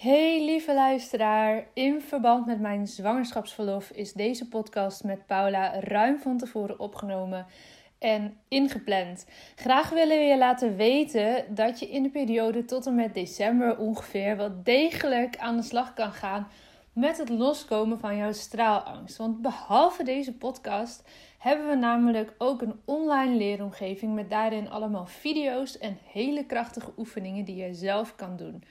Hey lieve luisteraar, in verband met mijn zwangerschapsverlof is deze podcast met Paula ruim van tevoren opgenomen en ingepland. Graag willen we je laten weten dat je in de periode tot en met december ongeveer wel degelijk aan de slag kan gaan met het loskomen van jouw straalangst. Want behalve deze podcast hebben we namelijk ook een online leeromgeving met daarin allemaal video's en hele krachtige oefeningen die je zelf kan doen.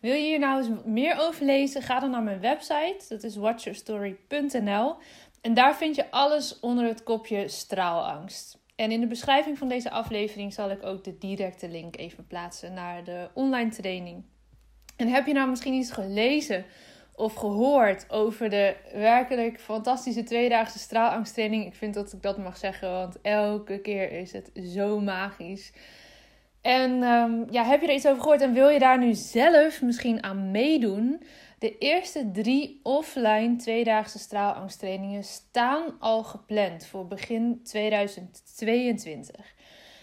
Wil je hier nou eens meer over lezen? Ga dan naar mijn website. Dat is watchyourstory.nl. En daar vind je alles onder het kopje straalangst. En in de beschrijving van deze aflevering zal ik ook de directe link even plaatsen naar de online training. En heb je nou misschien iets gelezen of gehoord over de werkelijk fantastische tweedaagse straalangsttraining? Ik vind dat ik dat mag zeggen, want elke keer is het zo magisch. En um, ja, heb je er iets over gehoord en wil je daar nu zelf misschien aan meedoen? De eerste drie offline tweedaagse straalangsttrainingen staan al gepland voor begin 2022.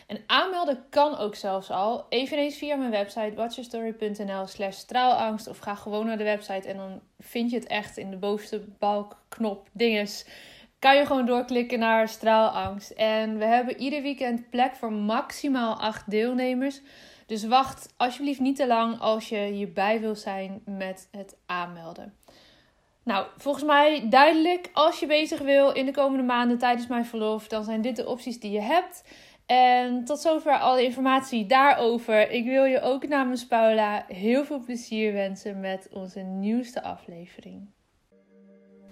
En aanmelden kan ook zelfs al, eveneens via mijn website watchyourstory.nl slash straalangst. Of ga gewoon naar de website en dan vind je het echt in de bovenste balk, knop, dinges kan je gewoon doorklikken naar straalangst. En we hebben ieder weekend plek voor maximaal acht deelnemers. Dus wacht alsjeblieft niet te lang als je hierbij wil zijn met het aanmelden. Nou, volgens mij duidelijk. Als je bezig wil in de komende maanden tijdens mijn verlof, dan zijn dit de opties die je hebt. En tot zover alle informatie daarover. Ik wil je ook namens Paula heel veel plezier wensen met onze nieuwste aflevering.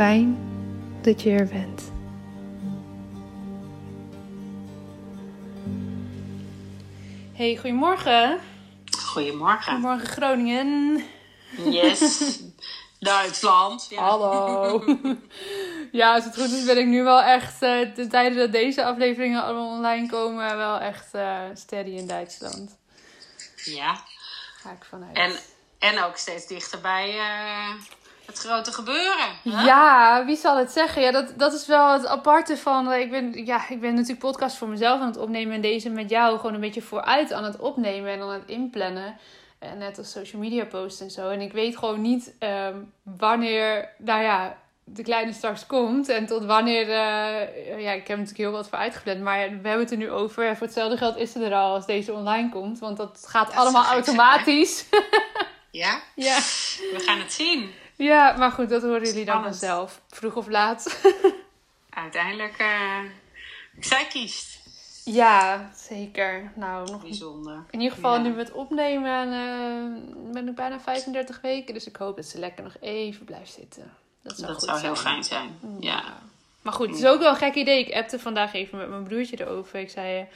Fijn dat je er bent. Hey, goedemorgen. Goedemorgen. Goedemorgen Groningen. Yes. Duitsland. Ja. Hallo. ja, als het goed is ben ik nu wel echt, uh, de tijden dat deze afleveringen allemaal online komen, wel echt uh, steady in Duitsland. Ja. Ga ik vanuit. En, en ook steeds dichterbij uh, het grote gebeuren. Ja, wie zal het zeggen? Ja, dat, dat is wel het aparte van. Ik ben, ja, ik ben natuurlijk podcast voor mezelf aan het opnemen. En deze met jou gewoon een beetje vooruit aan het opnemen en aan het inplannen. En net als social media posts en zo. En ik weet gewoon niet um, wanneer, nou ja, de kleine straks komt en tot wanneer. eh, ja, ik heb natuurlijk heel wat voor uitgepland, maar we hebben het er nu over. En voor hetzelfde geld is het er al als deze online komt, want dat gaat Dat allemaal zijn, automatisch. Ja, ja. we gaan het zien. Ja, maar goed, dat horen jullie dan vanzelf, vroeg of laat. Uiteindelijk, eh, zij kiest. ja, zeker. Nou, nog Bijzonder. In ieder geval, Ja. nu we het opnemen, eh, ben ik bijna 35 weken. Dus ik hoop dat ze lekker nog even blijft zitten. Dat zou, Dat zou heel fijn zijn. Ja. Maar goed, het is ook wel een gek idee. Ik appte vandaag even met mijn broertje erover. Ik zei, eh,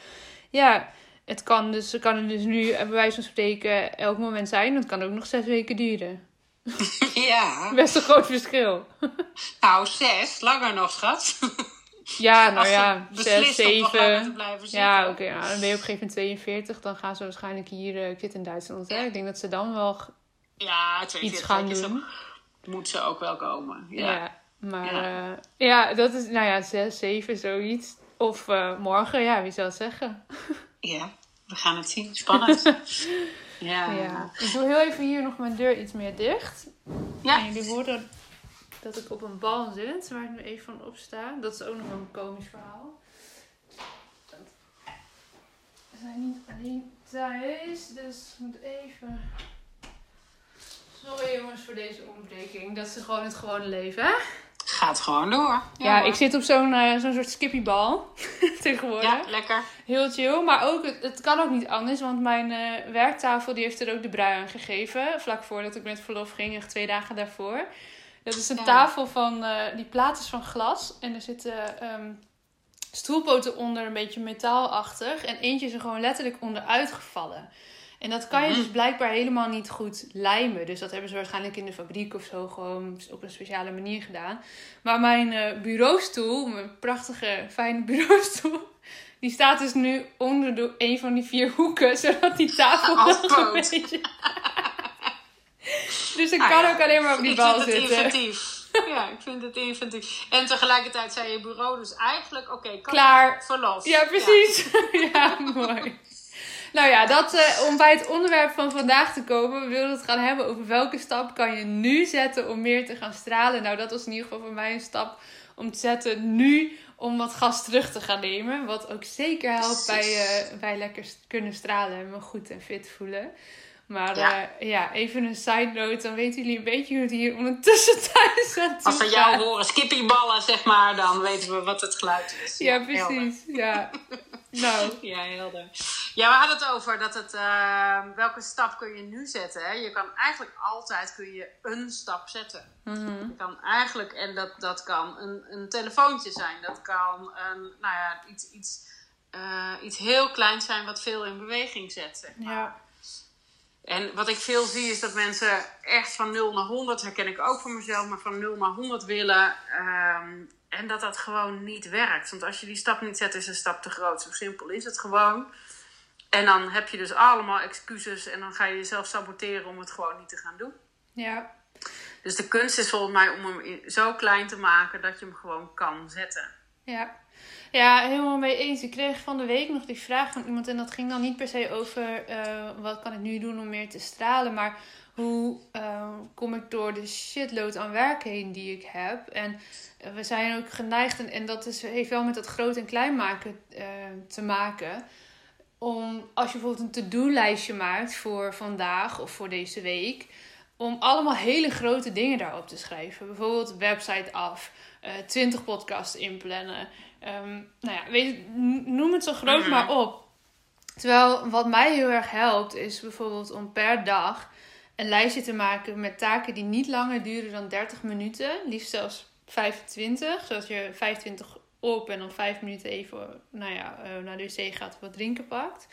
ja, het kan dus, het kan dus nu, bij wijze van spreken, elk moment zijn. Het kan ook nog zes weken duren. ja. Best een groot verschil. Nou, zes. Langer nog, schat. Ja, nou ja, zes, zeven. Ja, oké. nou, dan ben je op een gegeven moment 42. Dan gaan ze waarschijnlijk hier, eh, ik zit in Duitsland, hè. Ik denk dat ze dan wel Ja, 42 iets gaan doen. moet ze ook wel komen. Ja. Ja, maar Ja. ja. ja, dat is, nou ja, zes, zeven, zoiets. Of eh, morgen, ja, wie zal het zeggen? Ja, we gaan het zien. Spannend. ja. Ja. Ik doe heel even hier nog mijn deur iets meer dicht. Ja. En jullie horen dat ik op een bal zit, waar ik nu even van opsta. Dat is ook nog wel een komisch verhaal. We zijn niet alleen thuis, dus ik moet even... Sorry jongens voor deze onderbreking. Dat is gewoon het gewone leven, hè? Gaat gewoon door. Ja, ik zit op zo'n eh, zo'n soort skippiebal tegenwoordig. Ja, lekker. Heel chill, maar ook, het, het kan ook niet anders, want mijn eh, werktafel die heeft er ook de brui aan gegeven. Vlak voordat ik met verlof ging, echt twee dagen daarvoor. Dat is een Ja. tafel van, eh, die plaat is van glas en er zitten ehm, stoelpoten onder, een beetje metaalachtig. En eentje is er gewoon letterlijk onderuit gevallen. En dat kan je Mhm. dus blijkbaar helemaal niet goed lijmen. Dus dat hebben ze waarschijnlijk in de fabriek of zo gewoon op een speciale manier gedaan. Maar mijn eh, bureaustoel, mijn prachtige, fijne bureaustoel, die staat dus nu onder de, een van die vier hoeken, zodat die tafel Als nog een beetje... dus ik Nou kan ja, ook alleen maar op die ik bal vind het zitten. inventief. Ja, ik vind het inventief. En tegelijkertijd zei je bureau dus eigenlijk, oké, Klaar. verlof. Ja, precies. Ja, mooi. Nou ja, dat, eh, om bij het onderwerp van vandaag te komen. We wilden het gaan hebben over welke stap kan je nu zetten om meer te gaan stralen. Nou, dat was in ieder geval voor mij een stap om te zetten nu om wat gas terug te gaan nemen. Wat ook zeker helpt bij, eh, bij lekker kunnen stralen en me goed en fit voelen. Maar Ja. ja. ja, even een side note, dan weten jullie een beetje hoe het hier ondertussen thuis toe Als we gaat. jou horen skippieballen, zeg maar, dan weten we wat het geluid is. Ja, helder. precies. Ja. Nou, Ja, helder. Ja, we hadden het over dat het, eh, welke stap kun je nu zetten. Hè? Je kan eigenlijk altijd kun je een stap zetten. mhm. Je kan eigenlijk, en dat, dat kan een, een telefoontje zijn. Dat kan een, nou ja, iets, iets, eh, iets heel kleins zijn wat veel in beweging zet. Zeg maar. ja. En wat ik veel zie is dat mensen echt van 0 naar 100, herken ik ook voor mezelf, maar van 0 naar 100 willen. ehm, en dat dat gewoon niet werkt. Want als je die stap niet zet, is een stap te groot. Zo simpel is het gewoon. En dan heb je dus allemaal excuses en dan ga je jezelf saboteren om het gewoon niet te gaan doen. Ja, Dus de kunst is volgens mij om hem zo klein te maken dat je hem gewoon kan zetten. ja. Ja, helemaal mee eens. Ik kreeg van de week nog die vraag van iemand. En dat ging dan niet per se over eh, wat kan ik nu doen om meer te stralen. Maar hoe eh, kom ik door de shitload aan werk heen die ik heb. En we zijn ook geneigd, en, en dat is, heeft wel met dat groot en klein maken eh, te maken. Om als je bijvoorbeeld een to-do-lijstje maakt voor vandaag of voor deze week. Om allemaal hele grote dingen daarop te schrijven. Bijvoorbeeld website af, eh 20 podcasts inplannen. Ehm, nou ja, weet, noem het zo groot Mhm. maar op. Terwijl wat mij heel erg helpt is bijvoorbeeld om per dag een lijstje te maken met taken die niet langer duren dan 30 minuten. Liefst zelfs 25. Zodat je 25 op en dan 5 minuten even nou ja, eh, naar de wc gaat of wat drinken pakt.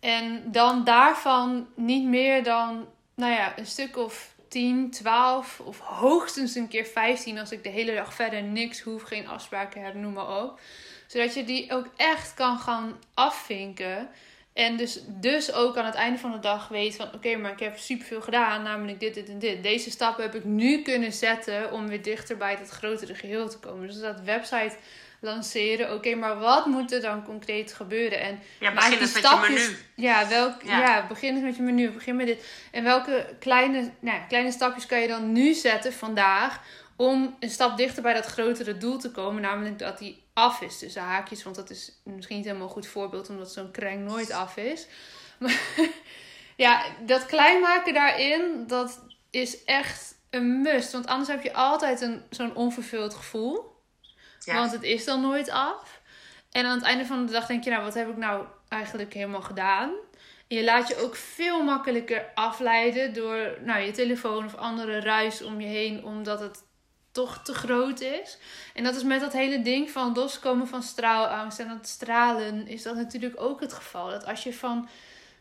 En dan daarvan niet meer dan nou ja, een stuk of 10, 12 of hoogstens een keer 15 als ik de hele dag verder niks hoef, geen afspraken heb, noem maar op. Zodat je die ook echt kan gaan afvinken. En dus, dus ook aan het einde van de dag weet van oké, maar ik heb superveel gedaan, namelijk dit, dit en dit. Deze stappen heb ik nu kunnen zetten om weer dichter bij het grotere geheel te komen. Dus dat website lanceren, oké, maar wat moet er dan concreet gebeuren? En Ja, Maak begin die eens met je stapjes. menu. Ja, welk, Ja. ja. begin eens met je menu. Begin met dit. En welke kleine, nou kleine stapjes kan je dan nu zetten vandaag om een stap dichter bij dat grotere doel te komen, namelijk dat die af is tussen haakjes. Want dat is misschien niet helemaal een goed voorbeeld, omdat zo'n kreng nooit af is. Maar ja, dat klein maken daarin, dat is echt een must. Want anders heb je altijd een, zo'n onvervuld gevoel. Want het is dan nooit af. En aan het einde van de dag denk je, nou, wat heb ik nou eigenlijk helemaal gedaan? je laat je ook veel makkelijker afleiden door nou, je telefoon of andere ruis om je heen, omdat het toch te groot is. En dat is met dat hele ding van loskomen van straalangst en dat stralen, is dat natuurlijk ook het geval. Dat als je van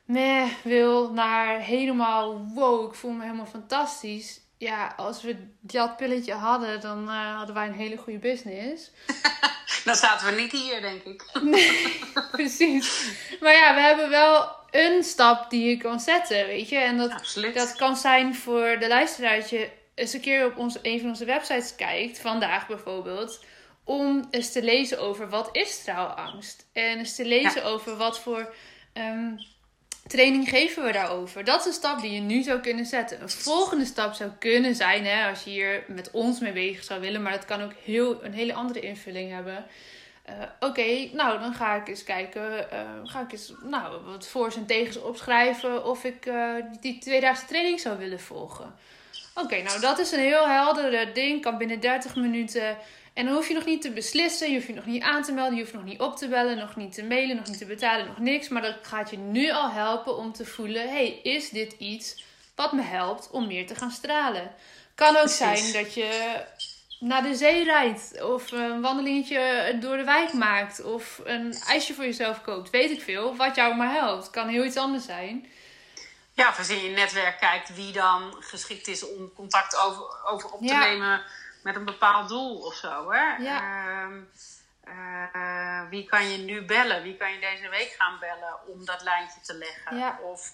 meh wil naar helemaal wow, ik voel me helemaal fantastisch. Ja, als we dat pilletje hadden, dan uh, hadden wij een hele goede business. dan zaten we niet hier, denk ik. nee, precies. Maar ja, we hebben wel een stap die je kan zetten, weet je. En dat, dat kan zijn voor de luisteraar dat je eens een keer op onze, een van onze websites kijkt, vandaag bijvoorbeeld, om eens te lezen over wat is straalangst. En eens te lezen over wat voor um, training geven we daarover. Dat is een stap die je nu zou kunnen zetten. Een volgende stap zou kunnen zijn, hè, als je hier met ons mee bezig zou willen, maar dat kan ook heel, een hele andere invulling hebben. Uh, Oké, nou dan ga ik eens kijken. Uh, ga ik eens nou, wat voor's en tegens opschrijven of ik uh, die tweedaagse training zou willen volgen. Oké, nou dat is een heel helder ding. Kan binnen 30 minuten. En dan hoef je nog niet te beslissen. Je hoeft je nog niet aan te melden. Je hoeft nog niet op te bellen. Nog niet te mailen. Nog niet te betalen. Nog niks. Maar dat gaat je nu al helpen om te voelen: hey, is dit iets wat me helpt om meer te gaan stralen? Kan ook zijn dat je naar de zee rijdt. Of een wandelingetje door de wijk maakt. Of een ijsje voor jezelf koopt. Weet ik veel. Wat jou maar helpt. Kan heel iets anders zijn. Ja, of als je in je netwerk kijkt wie dan geschikt is om contact over, over op te nemen met een bepaald doel of zo. Hè? Ja. Ehm, eh, wie kan je nu bellen? Wie kan je deze week gaan bellen om dat lijntje te leggen? Ja. Of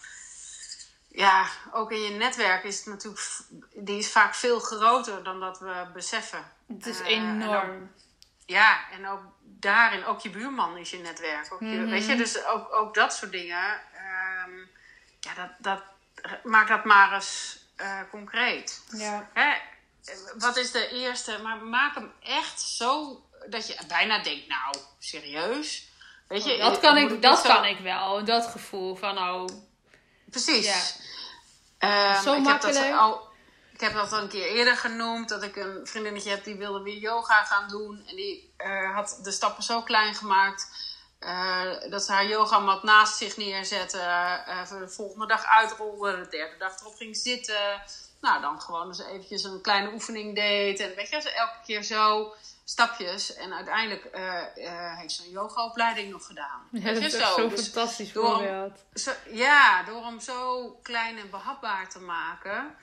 ja, ook in je netwerk is het natuurlijk, die is vaak veel groter dan dat we beseffen. Het is uh, enorm. En ook, ja, en ook daarin, ook je buurman is je netwerk. Ook je, mhm. Weet je, dus ook, ook dat soort dingen. Um, ja, dat, dat, maak dat maar eens uh, concreet. Ja. Hè? Wat is de eerste? Maar maak hem echt zo dat je bijna denkt, nou, serieus? Weet je, dat kan, ik, dat kan ik wel, dat gevoel van, oh... Precies. Ja. Um, zo ik makkelijk. Heb dat al, ik heb dat al een keer eerder genoemd, dat ik een vriendinnetje heb die wilde weer yoga gaan doen. En die uh, had de stappen zo klein gemaakt uh, dat ze haar yogamat naast zich neerzette. Uh, de volgende dag uitrolde. De derde dag erop ging zitten. Nou, dan gewoon eens eventjes een kleine oefening deed. En weet je, elke keer zo stapjes. En uiteindelijk uh, heeft ze een yogaopleiding nog gedaan. Ja, dat is zo, zo dus fantastisch voorbeeld. ja, door hem zo klein en behapbaar te maken.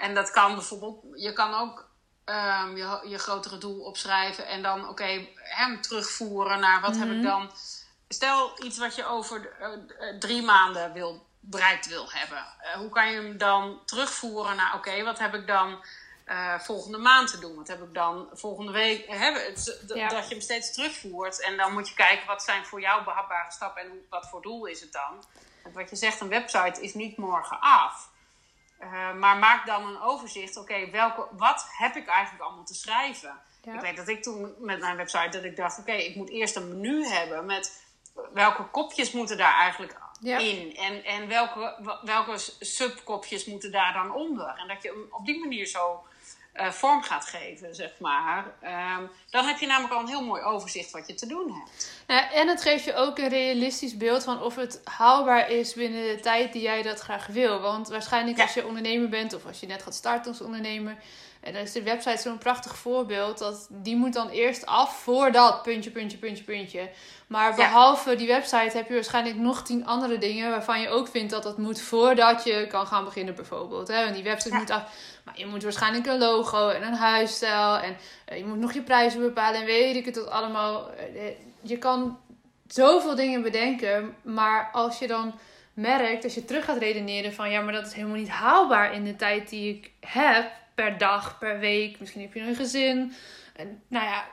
en dat kan bijvoorbeeld... Je kan ook um, je, je grotere doel opschrijven en dan oké, hem terugvoeren naar wat heb ik mhm. dan. Stel iets wat je over drie maanden wil, bereikt wil hebben. Uh, hoe kan je hem dan terugvoeren naar oké, wat heb ik dan uh, volgende maand te doen? Wat heb ik dan volgende week? Hè, ja. Dat je hem steeds terugvoert en dan moet je kijken wat zijn voor jou behapbare stappen en wat voor doel is het dan. Want wat je zegt, een website is niet morgen af. Uh, maar maak dan een overzicht. Oké, welke wat heb ik eigenlijk allemaal te schrijven? Ik weet dat ik toen met mijn website dat ik dacht: oké, ik moet eerst een menu hebben met welke kopjes moeten daar eigenlijk in en, en welke, welke subkopjes moeten daar dan onder. En dat je op die manier zo uh, vorm gaat geven, zeg maar. Um, dan heb je namelijk al een heel mooi overzicht wat je te doen hebt. Ja, en het geeft je ook een realistisch beeld van of het haalbaar is binnen de tijd die jij dat graag wil. Want waarschijnlijk als je ondernemer bent of als je net gaat starten als ondernemer en dan is de website zo'n prachtig voorbeeld. Dat die moet dan eerst af voordat puntje, puntje, puntje, puntje. Maar behalve die website heb je waarschijnlijk nog tien andere dingen waarvan je ook vindt dat dat moet voordat je kan gaan beginnen bijvoorbeeld. Hè? Want die website moet af. Maar je moet waarschijnlijk een logo en een huisstijl en eh, je moet nog je prijzen bepalen en weet ik het dat allemaal. Eh, je kan zoveel dingen bedenken, maar als je dan merkt, als je terug gaat redeneren van ja, maar dat is helemaal niet haalbaar in de tijd die ik heb per dag, per week. Misschien heb je een gezin. En, nou ja,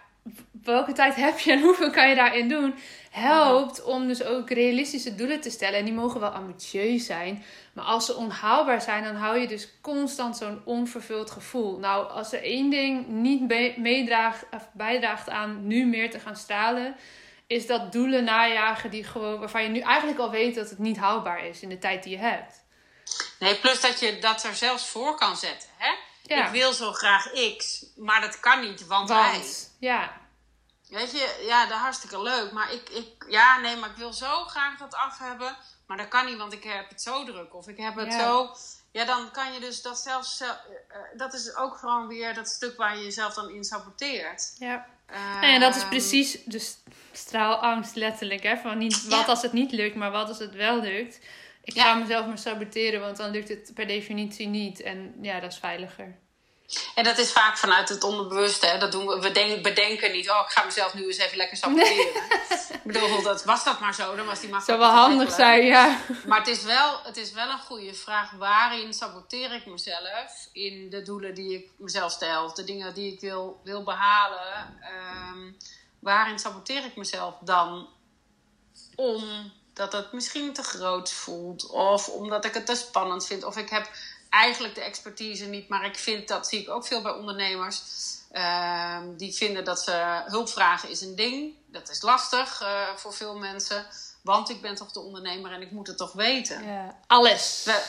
welke tijd heb je en hoeveel kan je daarin doen, helpt om dus ook realistische doelen te stellen. En die mogen wel ambitieus zijn, maar als ze onhaalbaar zijn, dan hou je dus constant zo'n onvervuld gevoel. Nou, als er één ding niet meedraagt of bijdraagt aan nu meer te gaan stralen, is dat doelen najagen die gewoon, waarvan je nu eigenlijk al weet dat het niet haalbaar is in de tijd die je hebt. Nee, plus dat je dat er zelfs voor kan zetten. Hè? Ik wil zo graag X, maar dat kan niet, want, want hij. Ja. Weet je, ja, dat is hartstikke leuk. Maar ik, ik, ja, nee, maar ik wil zo graag dat af hebben. Maar dat kan niet, want ik heb het zo druk. Of ik heb het zo. Ja, dan kan je dus dat zelfs. Uh, dat is ook gewoon weer dat stuk waar je jezelf dan in saboteert. Ja. Uh, en dat is precies de straalangst, letterlijk. Hè? Van niet wat als het niet lukt, maar wat als het wel lukt. Ik ga mezelf maar saboteren, want dan lukt het per definitie niet. En ja, dat is veiliger. En dat is vaak vanuit het onderbewuste. Hè? Dat doen we, we denk, bedenken niet, oh, ik ga mezelf nu eens even lekker saboteren. ik bedoel, dat, was dat maar zo, dan was die makkelijk. Zou wel handig zijn, ja. Maar het is, wel, het is wel een goede vraag. Waarin saboteer ik mezelf in de doelen die ik mezelf stel? De dingen die ik wil, wil behalen. Um, waarin saboteer ik mezelf dan? Omdat het misschien te groot voelt. Of omdat ik het te spannend vind. Of ik heb eigenlijk de expertise niet. Maar ik vind, dat zie ik ook veel bij ondernemers. Uh, die vinden dat ze hulp vragen is een ding. Dat is lastig uh, voor veel mensen. Want ik ben toch de ondernemer en ik moet het toch weten. Ja, alles. We,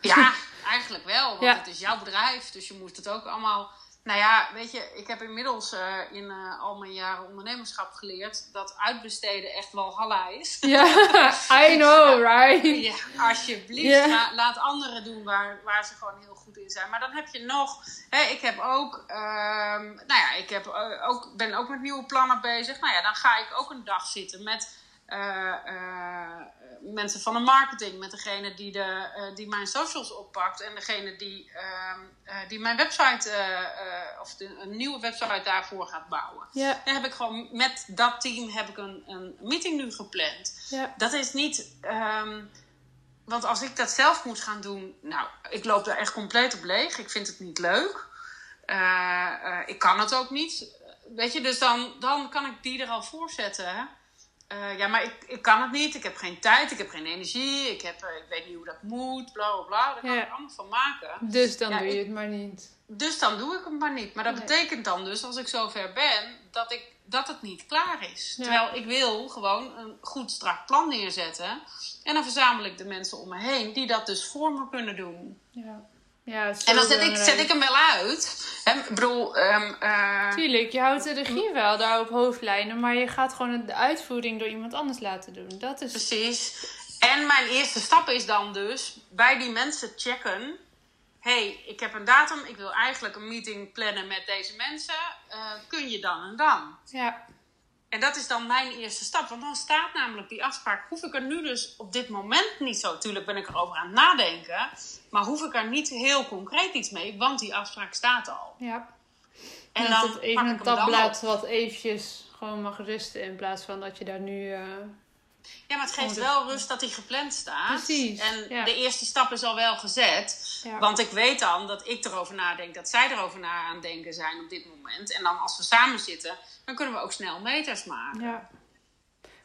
ja, eigenlijk wel. Want ja. het is jouw bedrijf. Dus je moet het ook allemaal nou ja, weet je, ik heb inmiddels uh, in uh, al mijn jaren ondernemerschap geleerd dat uitbesteden echt wel halla is. Ja, I know, right? Ja, alsjeblieft, yeah. laat anderen doen waar, waar ze gewoon heel goed in zijn. Maar dan heb je nog, hè, ik heb ook, um, nou ja, ik heb, uh, ook, ben ook met nieuwe plannen bezig. Nou ja, dan ga ik ook een dag zitten met mensen van de marketing, met degene die, de, uh, die mijn socials oppakt en degene die, uh, die mijn website of de, een nieuwe website daarvoor gaat bouwen. Ja. Dan heb ik gewoon met dat team heb ik een, een meeting nu gepland. Ja. Dat is niet. Um, want als ik dat zelf moet gaan doen, nou, ik loop daar echt compleet op leeg. Ik vind het niet leuk. ik kan het ook niet. Weet je, dus dan, dan kan ik die er al voor zetten. Uh, ja, maar ik, ik kan het niet. Ik heb geen tijd. Ik heb geen energie. Ik, heb, uh, ik weet niet hoe dat moet. Bla bla bla. Daar kan ja. ik allemaal van maken. Dus dan ja, doe je ik, het maar niet. Dus dan doe ik het maar niet. Maar dat nee. betekent dan dus, als ik zover ben, dat, ik, dat het niet klaar is. Ja. Terwijl ik wil gewoon een goed strak plan neerzetten. En dan verzamel ik de mensen om me heen die dat dus voor me kunnen doen. Ja. Ja, en dan zet ik, zet ik hem wel uit. Ik bedoel, um, uh... Tuurlijk, je houdt de regie wel daar op hoofdlijnen, maar je gaat gewoon de uitvoering door iemand anders laten doen. Dat is... Precies. En mijn eerste stap is dan dus bij die mensen checken. hey, ik heb een datum, ik wil eigenlijk een meeting plannen met deze mensen. Uh, kun je dan en dan? Ja. En dat is dan mijn eerste stap. Want dan staat namelijk die afspraak. Hoef ik er nu dus op dit moment niet zo. Tuurlijk ben ik erover aan het nadenken. Maar hoef ik er niet heel concreet iets mee. Want die afspraak staat al. Ja. En, en dan het even een tabblad wat eventjes gewoon mag rusten. In plaats van dat je daar nu... Uh, ja, maar het geeft wel rust dat hij gepland staat. Precies. En ja. de eerste stap is al wel gezet. Ja. Want ik weet dan dat ik erover nadenk. Dat zij erover na aan denken zijn op dit moment. En dan als we samen zitten dan kunnen we ook snel meters maken. Ja.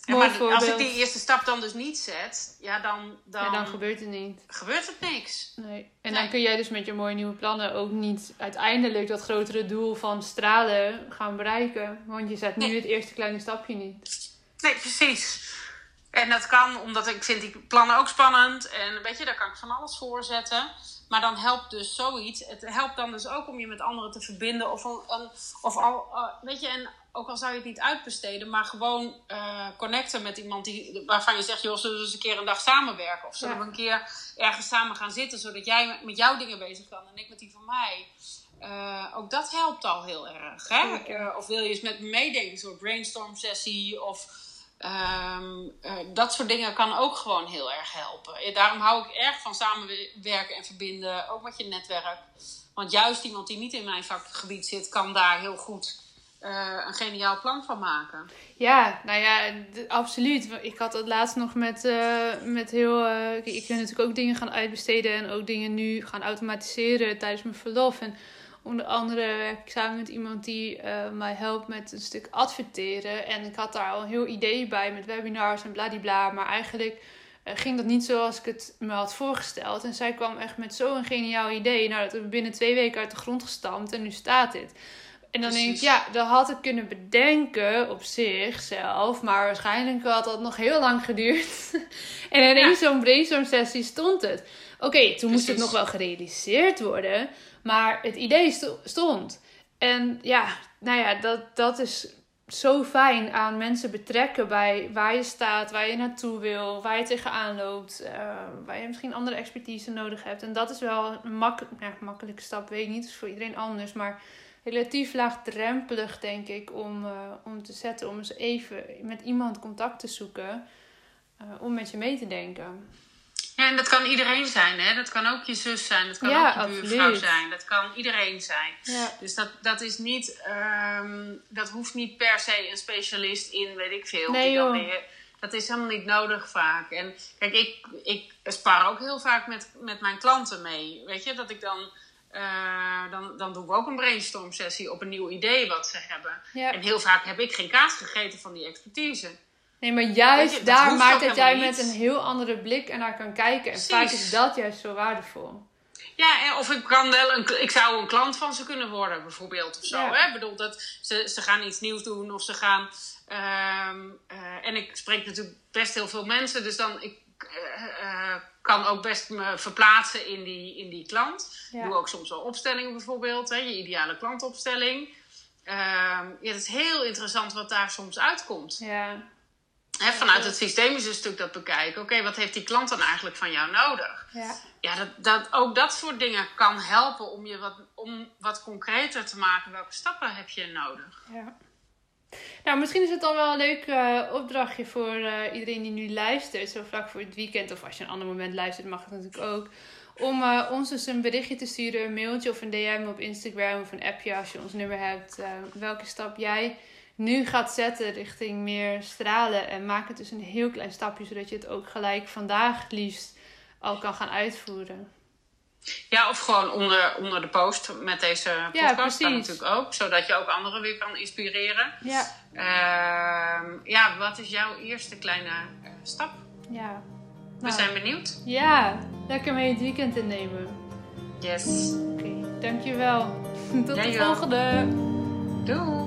En maar als ik die eerste stap dan dus niet zet, ja, dan, dan, ja, dan gebeurt het niet. Gebeurt het niks. Nee. En nee. dan kun jij dus met je mooie nieuwe plannen ook niet uiteindelijk dat grotere doel van stralen gaan bereiken. Want je zet nu nee. het eerste kleine stapje niet. Nee, precies. En dat kan omdat ik vind die plannen ook spannend. En weet je, daar kan ik van alles voor zetten. Maar dan helpt dus zoiets. Het helpt dan dus ook om je met anderen te verbinden. Of, een, of al, uh, weet je, en ook al zou je het niet uitbesteden, maar gewoon uh, connecten met iemand die, waarvan je zegt, joh, zullen we eens een keer een dag samenwerken? Of zullen ja. we een keer ergens samen gaan zitten, zodat jij met jouw dingen bezig kan en ik met die van mij. Uh, ook dat helpt al heel erg. Hè? Of wil je eens met me meedenken, soort brainstorm sessie of um, uh, dat soort dingen kan ook gewoon heel erg helpen. Daarom hou ik erg van samenwerken en verbinden, ook met je netwerk. Want juist iemand die niet in mijn vakgebied zit, kan daar heel goed uh, een geniaal plan van maken. Ja, nou ja, absoluut. Ik had het laatst nog met, uh, met heel. Ik wil natuurlijk ook dingen gaan uitbesteden en ook dingen nu gaan automatiseren tijdens mijn verlof. En Onder andere werk ik samen met iemand die uh, mij helpt met een stuk adverteren. En ik had daar al een heel idee bij met webinars en bladibla. Maar eigenlijk uh, ging dat niet zoals ik het me had voorgesteld. En zij kwam echt met zo'n geniaal idee. Nou, dat hebben we binnen twee weken uit de grond gestampt en nu staat dit. En dan denk ik, ja, dat had ik kunnen bedenken op zichzelf. Maar waarschijnlijk had dat nog heel lang geduurd. en in ja. zo'n brainstorm sessie stond het. Oké, toen moest het nog wel gerealiseerd worden. Maar het idee stond. En ja, nou ja, dat, dat is zo fijn aan mensen betrekken bij waar je staat, waar je naartoe wil, waar je tegenaan loopt, uh, waar je misschien andere expertise nodig hebt. En dat is wel een mak ja, makkelijke stap, weet ik niet, is voor iedereen anders, maar relatief laagdrempelig denk ik om, uh, om te zetten, om eens even met iemand contact te zoeken, uh, om met je mee te denken. Ja, en dat kan iedereen zijn, hè? Dat kan ook je zus zijn, dat kan ook je buurvrouw zijn, dat kan iedereen zijn. Ja. Dus dat, dat is niet, um, dat hoeft niet per se een specialist in, weet ik veel. Nee, die dan weer, dat is helemaal niet nodig vaak. En kijk, ik, ik spar ook heel vaak met, met mijn klanten mee. Weet je, dat ik dan. Uh, dan, dan doen we ook een brainstorm sessie op een nieuw idee wat ze hebben. Ja. En heel vaak heb ik geen kaas gegeten van die expertise. Nee, maar juist daar maakt dat jij met een heel andere blik ernaar kan kijken. En vaak is dat juist zo waardevol. Ja, of ik kan wel een, ik zou een klant van ze kunnen worden, bijvoorbeeld. Of zo. Hè? Ik bedoel, dat ze, ze gaan iets nieuws doen of ze gaan. Uh, uh, en ik spreek natuurlijk best heel veel mensen, dus dan ik, uh, kan ook best me verplaatsen in die, in die klant. Ja. Doe ook soms wel opstellingen bijvoorbeeld, hè? je ideale klantopstelling. Ehm, ja, het is heel interessant wat daar soms uitkomt. Ja vanuit het systemische stuk dat bekijken. Oké, wat heeft die klant dan eigenlijk van jou nodig? Ja, ja dat, dat, ook dat soort dingen kan helpen om je wat, om wat concreter te maken. Welke stappen heb je nodig? Ja. Nou, misschien is het dan wel een leuk uh, opdrachtje voor uh, iedereen die nu luistert. Zo vlak voor het weekend of als je een ander moment luistert, mag het natuurlijk ook. Om uh, ons dus een berichtje te sturen, een mailtje of een DM op Instagram of een appje als je ons nummer hebt. welke stap jij nu gaat zetten richting meer stralen. En maak het dus een heel klein stapje, zodat je het ook gelijk vandaag liefst al kan gaan uitvoeren. Ja, of gewoon onder, onder de post met deze podcast. Ja, natuurlijk ook. Zodat je ook anderen weer kan inspireren. Ja. Uh, ja, wat is jouw eerste kleine uh, stap? Ja. We nou. zijn benieuwd. Ja, lekker mee het weekend innemen. Yes. Oké, okay, dankjewel. Tot de volgende. Doei.